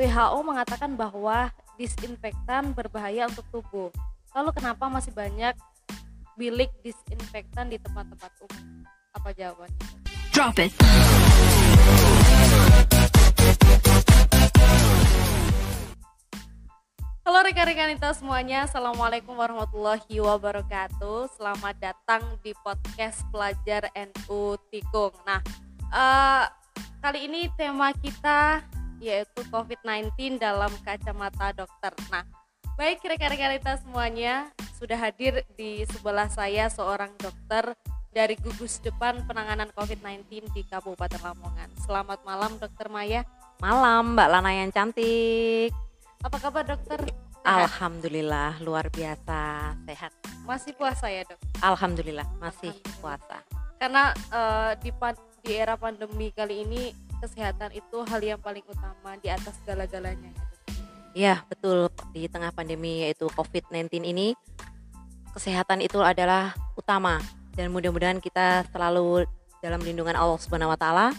WHO mengatakan bahwa disinfektan berbahaya untuk tubuh. Lalu kenapa masih banyak bilik disinfektan di tempat-tempat umum? Apa jawabannya? Drop it. Halo rekan-rekan kita semuanya, Assalamualaikum warahmatullahi wabarakatuh Selamat datang di podcast Pelajar NU Tikung Nah, uh, kali ini tema kita yaitu COVID-19 dalam kacamata dokter Nah, baik rekan-rekan kita semuanya Sudah hadir di sebelah saya seorang dokter dari gugus depan penanganan COVID-19 di Kabupaten Lamongan Selamat malam dokter Maya Malam Mbak Lana yang cantik apa kabar dokter? Alhamdulillah luar biasa sehat. Masih puasa ya dok? Alhamdulillah masih puasa. Karena uh, di di era pandemi kali ini kesehatan itu hal yang paling utama di atas segala-galanya. Iya betul di tengah pandemi yaitu COVID-19 ini kesehatan itu adalah utama dan mudah-mudahan kita selalu dalam lindungan Allah Subhanahu wa taala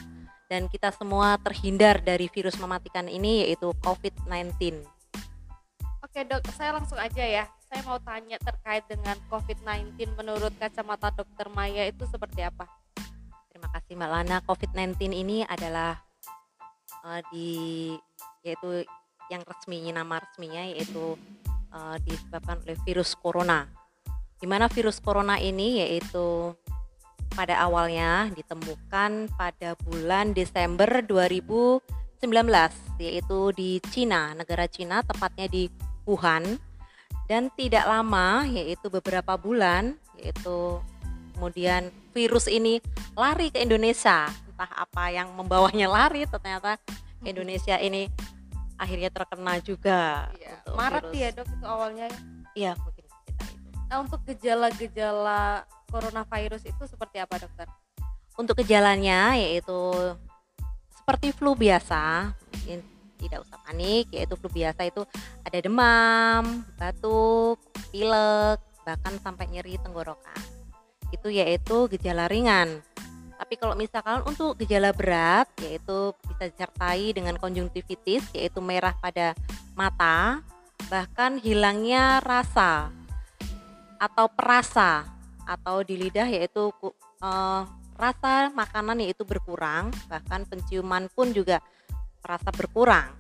dan kita semua terhindar dari virus mematikan ini yaitu COVID-19. Oke dok, saya langsung aja ya. Saya mau tanya terkait dengan COVID-19 menurut kacamata dokter Maya itu seperti apa? Kasih Mbak Lana. COVID-19 ini adalah uh, di yaitu yang resminya nama resminya yaitu uh, disebabkan oleh virus corona. Di mana virus corona ini yaitu pada awalnya ditemukan pada bulan Desember 2019 yaitu di Cina, negara Cina tepatnya di Wuhan dan tidak lama yaitu beberapa bulan yaitu kemudian virus ini lari ke Indonesia entah apa yang membawanya lari ternyata Indonesia ini akhirnya terkena juga iya. Maret virus. ya dok itu awalnya ya? iya mungkin itu nah untuk gejala-gejala coronavirus itu seperti apa dokter? Untuk gejalanya yaitu seperti flu biasa, tidak usah panik, yaitu flu biasa itu ada demam, batuk, pilek, bahkan sampai nyeri tenggorokan. Itu yaitu gejala ringan. Tapi kalau misalkan untuk gejala berat yaitu bisa disertai dengan konjungtivitis yaitu merah pada mata, bahkan hilangnya rasa atau perasa atau di lidah yaitu uh, rasa makanan yaitu berkurang bahkan penciuman pun juga terasa berkurang.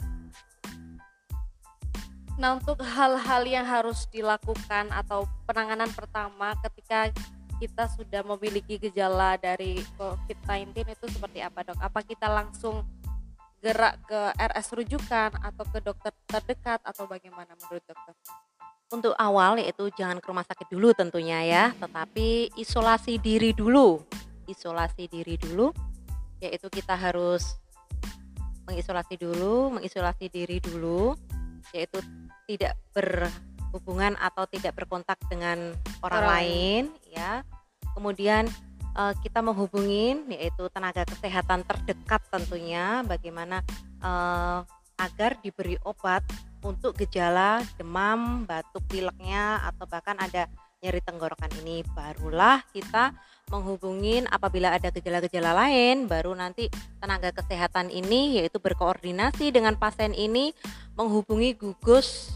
Nah untuk hal-hal yang harus dilakukan atau penanganan pertama ketika kita sudah memiliki gejala dari COVID-19 itu seperti apa dok? Apa kita langsung gerak ke RS rujukan atau ke dokter terdekat atau bagaimana menurut dokter? Untuk awal yaitu jangan ke rumah sakit dulu tentunya ya, tetapi isolasi diri dulu. Isolasi diri dulu yaitu kita harus mengisolasi dulu, mengisolasi diri dulu yaitu tidak berhubungan atau tidak berkontak dengan orang, orang. lain ya. Kemudian uh, kita menghubungin yaitu tenaga kesehatan terdekat tentunya bagaimana uh, agar diberi obat untuk gejala demam, batuk pileknya atau bahkan ada nyeri tenggorokan ini barulah kita menghubungin apabila ada gejala-gejala lain baru nanti tenaga kesehatan ini yaitu berkoordinasi dengan pasien ini menghubungi gugus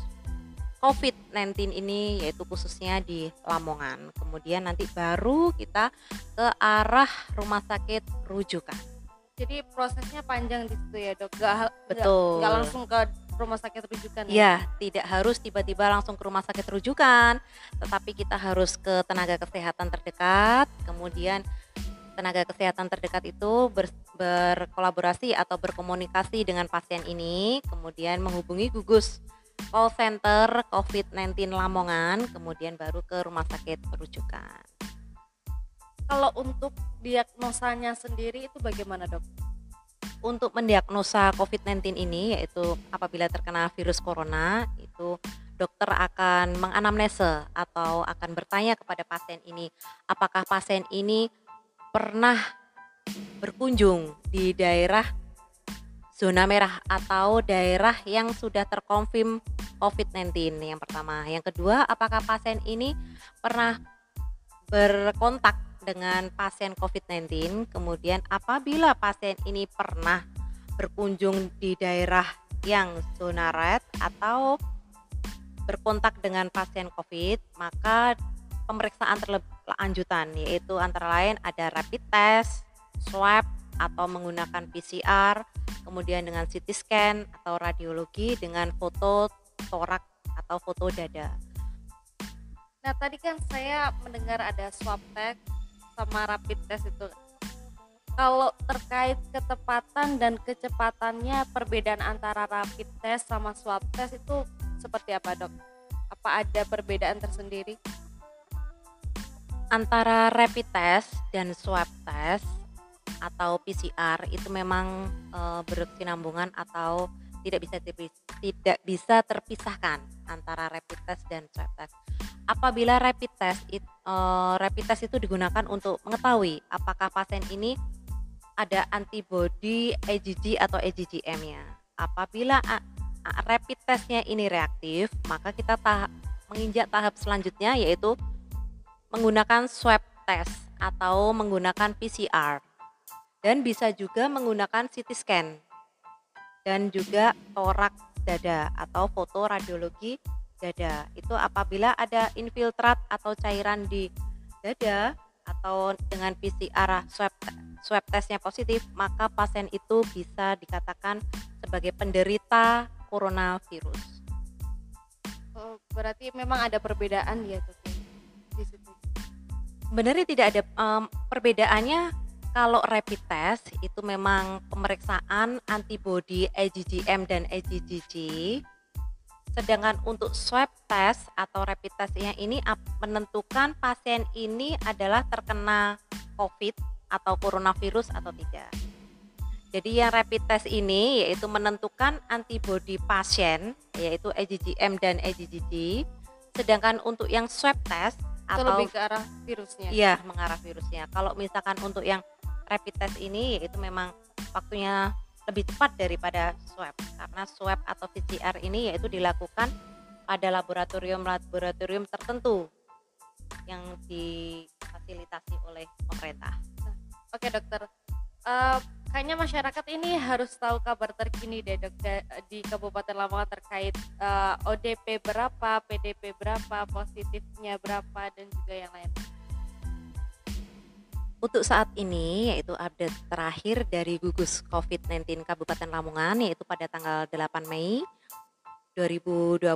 COVID-19 ini yaitu khususnya di Lamongan. Kemudian nanti baru kita ke arah rumah sakit rujukan. Jadi prosesnya panjang di situ ya dok, gak, betul. Gak, gak langsung ke rumah sakit rujukan ya? Ya, tidak harus tiba-tiba langsung ke rumah sakit rujukan, tetapi kita harus ke tenaga kesehatan terdekat, kemudian tenaga kesehatan terdekat itu ber, berkolaborasi atau berkomunikasi dengan pasien ini, kemudian menghubungi gugus call center COVID-19 Lamongan, kemudian baru ke rumah sakit rujukan. Kalau untuk diagnosanya sendiri itu bagaimana dok? untuk mendiagnosa COVID-19 ini yaitu apabila terkena virus corona itu dokter akan menganamnese atau akan bertanya kepada pasien ini apakah pasien ini pernah berkunjung di daerah zona merah atau daerah yang sudah terkonfirm COVID-19 yang pertama. Yang kedua, apakah pasien ini pernah berkontak dengan pasien COVID-19. Kemudian apabila pasien ini pernah berkunjung di daerah yang zona red atau berkontak dengan pasien COVID, maka pemeriksaan terlebih lanjutan yaitu antara lain ada rapid test, swab atau menggunakan PCR, kemudian dengan CT scan atau radiologi dengan foto torak atau foto dada. Nah, tadi kan saya mendengar ada swab test sama rapid test itu. Kalau terkait ketepatan dan kecepatannya perbedaan antara rapid test sama swab test itu seperti apa, Dok? Apa ada perbedaan tersendiri? Antara rapid test dan swab test atau PCR itu memang e, berkesinambungan atau tidak bisa tidak bisa terpisahkan antara rapid test dan swab test. Apabila rapid test it, e, rapid test itu digunakan untuk mengetahui apakah pasien ini ada antibody IgG atau IgM-nya. Apabila rapid testnya ini reaktif, maka kita tahap menginjak tahap selanjutnya yaitu menggunakan swab test atau menggunakan PCR dan bisa juga menggunakan CT scan dan juga torak dada atau foto radiologi dada. Itu apabila ada infiltrat atau cairan di dada atau dengan PCR swab swab testnya positif, maka pasien itu bisa dikatakan sebagai penderita coronavirus. Oh, berarti memang ada perbedaan ya tuh di situ. Sebenarnya tidak ada um, perbedaannya kalau rapid test itu memang pemeriksaan antibodi IgM dan IgG. Sedangkan untuk swab test atau rapid testnya ini menentukan pasien ini adalah terkena COVID atau coronavirus atau tidak. Jadi yang rapid test ini yaitu menentukan antibodi pasien yaitu IgM dan IgG. Sedangkan untuk yang swab test atau lebih ke arah virusnya. Iya, mengarah virusnya. Kalau misalkan untuk yang rapid test ini yaitu memang waktunya lebih cepat daripada swab karena swab atau PCR ini yaitu dilakukan pada laboratorium-laboratorium tertentu yang difasilitasi oleh pemerintah. Oke dokter, uh, kayaknya masyarakat ini harus tahu kabar terkini deh dok di Kabupaten Lamongan terkait uh, eh, ODP berapa, PDP berapa, positifnya berapa dan juga yang lain. Untuk saat ini yaitu update terakhir dari gugus COVID-19 Kabupaten Lamongan yaitu pada tanggal 8 Mei 2020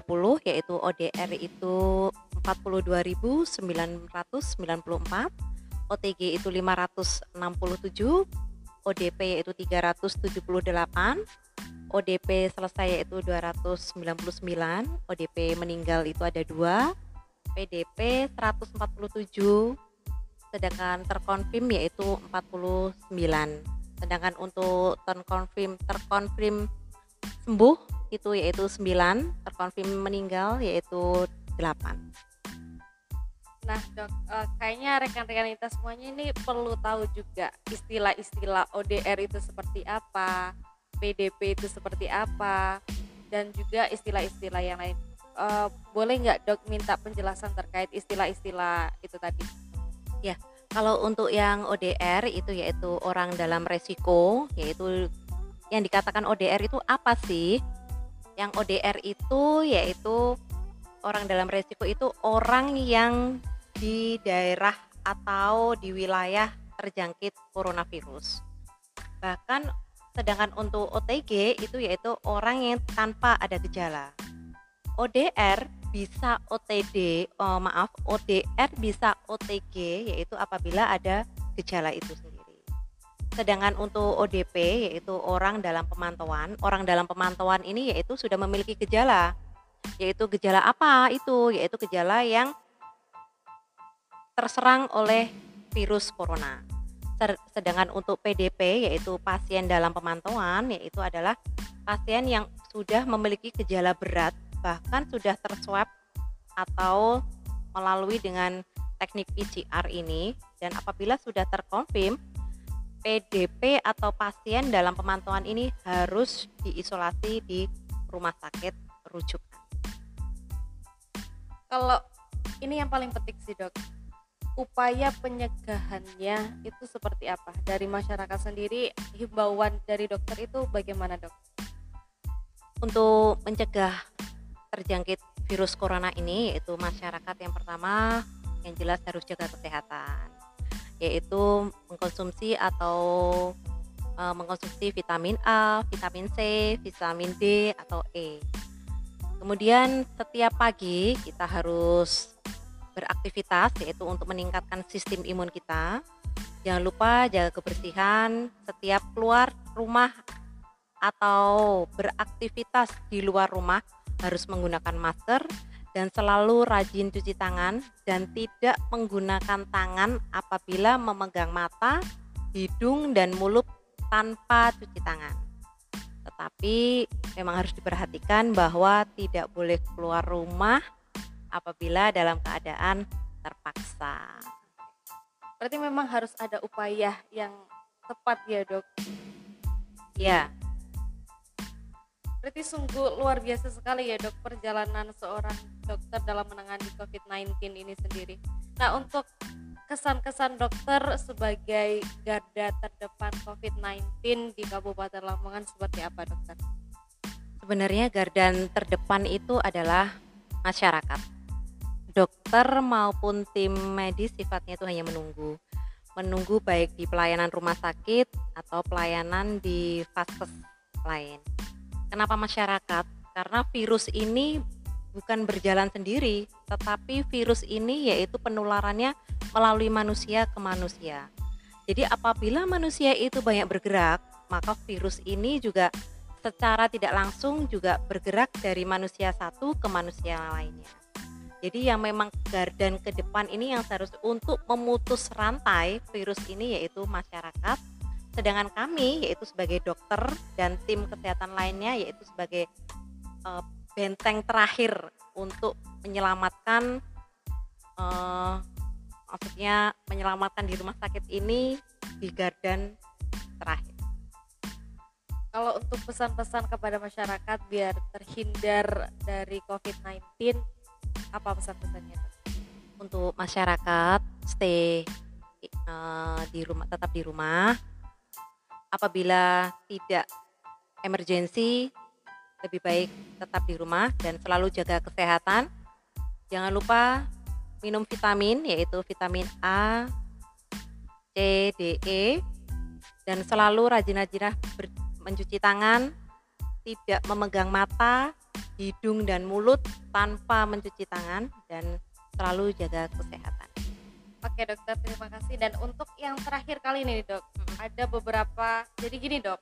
yaitu ODR itu 42.994 OTG itu 567, ODP yaitu 378, ODP selesai yaitu 299, ODP meninggal itu ada dua, PDP 147, sedangkan terkonfirm yaitu 49. Sedangkan untuk terkonfirm terkonfirm sembuh itu yaitu 9, terkonfirm meninggal yaitu 8. Nah dok, uh, kayaknya rekan-rekan kita semuanya ini perlu tahu juga istilah-istilah ODR itu seperti apa, PDP itu seperti apa, dan juga istilah-istilah yang lain. Uh, boleh nggak dok minta penjelasan terkait istilah-istilah itu tadi? Ya, kalau untuk yang ODR itu yaitu orang dalam resiko, yaitu yang dikatakan ODR itu apa sih? Yang ODR itu yaitu orang dalam resiko itu orang yang di daerah atau di wilayah terjangkit coronavirus. Bahkan sedangkan untuk OTG itu yaitu orang yang tanpa ada gejala. ODR bisa OTD, oh maaf, ODR bisa OTG yaitu apabila ada gejala itu sendiri. Sedangkan untuk ODP yaitu orang dalam pemantauan, orang dalam pemantauan ini yaitu sudah memiliki gejala. Yaitu gejala apa itu? Yaitu gejala yang terserang oleh virus corona. Sedangkan untuk PDP yaitu pasien dalam pemantauan yaitu adalah pasien yang sudah memiliki gejala berat bahkan sudah terswab atau melalui dengan teknik PCR ini dan apabila sudah terkonfirm PDP atau pasien dalam pemantauan ini harus diisolasi di rumah sakit rujukan. Kalau ini yang paling penting sih dok, upaya pencegahannya itu seperti apa dari masyarakat sendiri himbauan dari dokter itu bagaimana dok? Untuk mencegah terjangkit virus corona ini yaitu masyarakat yang pertama yang jelas harus jaga kesehatan yaitu mengkonsumsi atau e, mengkonsumsi vitamin A, vitamin C, vitamin D atau E. Kemudian setiap pagi kita harus beraktivitas yaitu untuk meningkatkan sistem imun kita. Jangan lupa jaga kebersihan setiap keluar rumah atau beraktivitas di luar rumah harus menggunakan masker dan selalu rajin cuci tangan dan tidak menggunakan tangan apabila memegang mata, hidung dan mulut tanpa cuci tangan. Tetapi memang harus diperhatikan bahwa tidak boleh keluar rumah apabila dalam keadaan terpaksa. Berarti memang harus ada upaya yang tepat ya dok? Ya. Berarti sungguh luar biasa sekali ya dok perjalanan seorang dokter dalam menangani COVID-19 ini sendiri. Nah untuk kesan-kesan dokter sebagai garda terdepan COVID-19 di Kabupaten Lamongan seperti apa dokter? Sebenarnya garda terdepan itu adalah masyarakat dokter maupun tim medis sifatnya itu hanya menunggu menunggu baik di pelayanan rumah sakit atau pelayanan di vaskes lain. Kenapa masyarakat? Karena virus ini bukan berjalan sendiri, tetapi virus ini yaitu penularannya melalui manusia ke manusia. Jadi apabila manusia itu banyak bergerak, maka virus ini juga secara tidak langsung juga bergerak dari manusia satu ke manusia lainnya. Jadi yang memang gardan ke depan ini yang harus untuk memutus rantai virus ini yaitu masyarakat. Sedangkan kami yaitu sebagai dokter dan tim kesehatan lainnya yaitu sebagai uh, benteng terakhir untuk menyelamatkan uh, maksudnya menyelamatkan di rumah sakit ini di gardan terakhir. Kalau untuk pesan-pesan kepada masyarakat biar terhindar dari COVID-19 apa pesan-pesannya untuk masyarakat stay uh, di rumah tetap di rumah apabila tidak emergensi lebih baik tetap di rumah dan selalu jaga kesehatan jangan lupa minum vitamin yaitu vitamin A C D E dan selalu rajin-rajin mencuci tangan tidak memegang mata hidung dan mulut tanpa mencuci tangan dan selalu jaga kesehatan. Oke dokter, terima kasih. Dan untuk yang terakhir kali ini dok, hmm. ada beberapa. Jadi gini dok,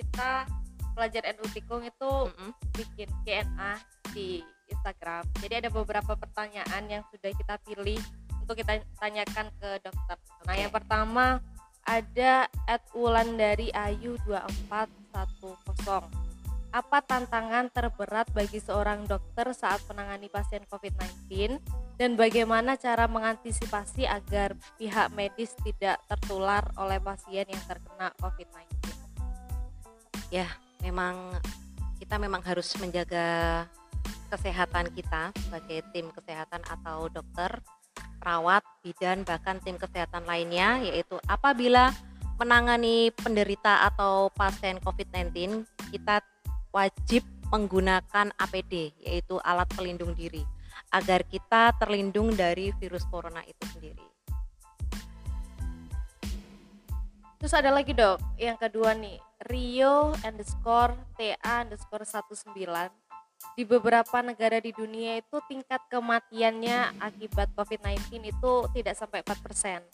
kita pelajar NU Tikung itu hmm. bikin Q&A di Instagram. Jadi ada beberapa pertanyaan yang sudah kita pilih untuk kita tanyakan ke dokter. Okay. Nah yang pertama ada at Ulan dari Ayu 2410 apa tantangan terberat bagi seorang dokter saat menangani pasien COVID-19 dan bagaimana cara mengantisipasi agar pihak medis tidak tertular oleh pasien yang terkena COVID-19? Ya, memang kita memang harus menjaga kesehatan kita sebagai tim kesehatan atau dokter, perawat, bidan, bahkan tim kesehatan lainnya yaitu apabila menangani penderita atau pasien COVID-19 kita wajib menggunakan APD yaitu alat pelindung diri agar kita terlindung dari virus corona itu sendiri. Terus ada lagi dok, yang kedua nih, Rio underscore TA underscore 19 di beberapa negara di dunia itu tingkat kematiannya akibat COVID-19 itu tidak sampai 4%.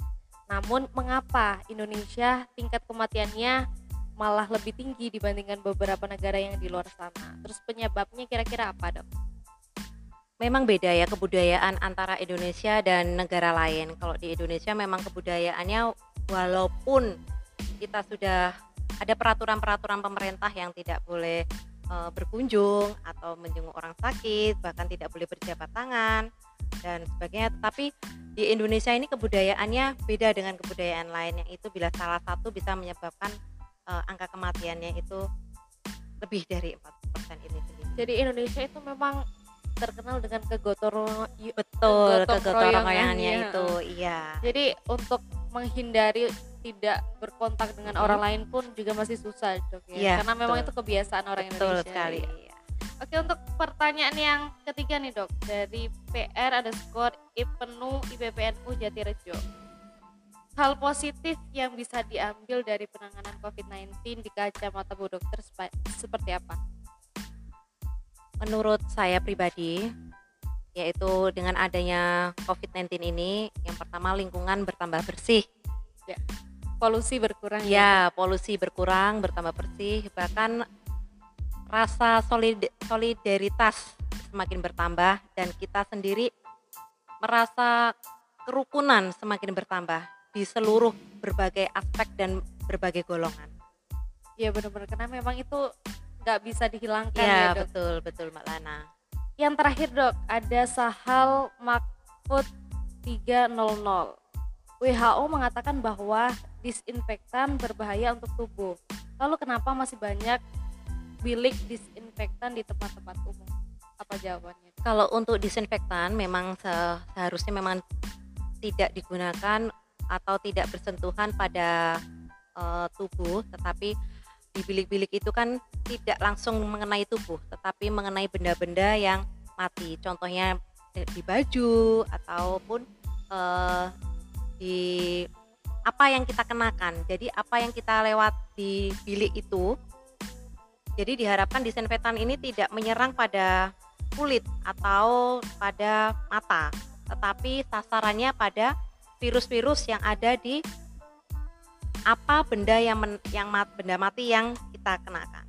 Namun mengapa Indonesia tingkat kematiannya malah lebih tinggi dibandingkan beberapa negara yang di luar sana. Terus penyebabnya kira-kira apa, Dok? Memang beda ya kebudayaan antara Indonesia dan negara lain. Kalau di Indonesia memang kebudayaannya walaupun kita sudah ada peraturan-peraturan pemerintah yang tidak boleh e, berkunjung atau menjenguk orang sakit, bahkan tidak boleh berjabat tangan dan sebagainya. Tapi di Indonesia ini kebudayaannya beda dengan kebudayaan lain yang itu bila salah satu bisa menyebabkan uh, angka kematiannya itu lebih dari 4% ini sendiri. Jadi Indonesia itu memang terkenal dengan kegotong betul kegotong royongannya itu iya jadi untuk menghindari tidak berkontak dengan hmm. orang lain pun juga masih susah dok ya, ya karena betul. memang itu kebiasaan orang betul Indonesia sekali iya. Oke untuk pertanyaan yang ketiga nih dok dari PR ada skor IPNU IPPNU Jatirejo. Hal positif yang bisa diambil dari penanganan COVID-19 di kacamata Bu Dokter seperti apa? Menurut saya pribadi, yaitu dengan adanya COVID-19 ini, yang pertama lingkungan bertambah bersih. Ya. Polusi berkurang. Ya, ya, polusi berkurang, bertambah bersih, bahkan rasa solid solidaritas semakin bertambah dan kita sendiri merasa kerukunan semakin bertambah di seluruh berbagai aspek dan berbagai golongan. Iya benar-benar karena memang itu nggak bisa dihilangkan ya, ya betul betul Mbak Lana. Yang terakhir dok ada Sahal Makfud 300. WHO mengatakan bahwa disinfektan berbahaya untuk tubuh. Lalu kenapa masih banyak bilik disinfektan di tempat-tempat umum? Apa jawabannya? Kalau untuk disinfektan memang seharusnya memang tidak digunakan atau tidak bersentuhan pada uh, tubuh, tetapi di bilik-bilik itu kan tidak langsung mengenai tubuh, tetapi mengenai benda-benda yang mati. Contohnya di baju ataupun uh, di apa yang kita kenakan. Jadi apa yang kita lewat di bilik itu. Jadi diharapkan disinfektan ini tidak menyerang pada kulit atau pada mata, tetapi sasarannya pada virus-virus yang ada di apa benda yang men, yang mat, benda mati yang kita kenakan.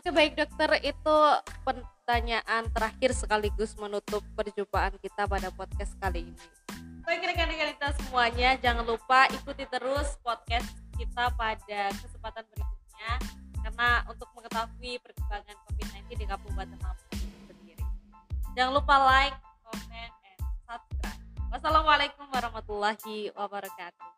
Oke baik dokter itu pertanyaan terakhir sekaligus menutup perjumpaan kita pada podcast kali ini. Baik rekan-rekan kita semuanya jangan lupa ikuti terus podcast kita pada kesempatan berikutnya karena untuk mengetahui perkembangan COVID-19 di Kabupaten Lampung sendiri. Jangan lupa like, comment, and subscribe. Wassalamualaikum warahmatullahi wabarakatuh.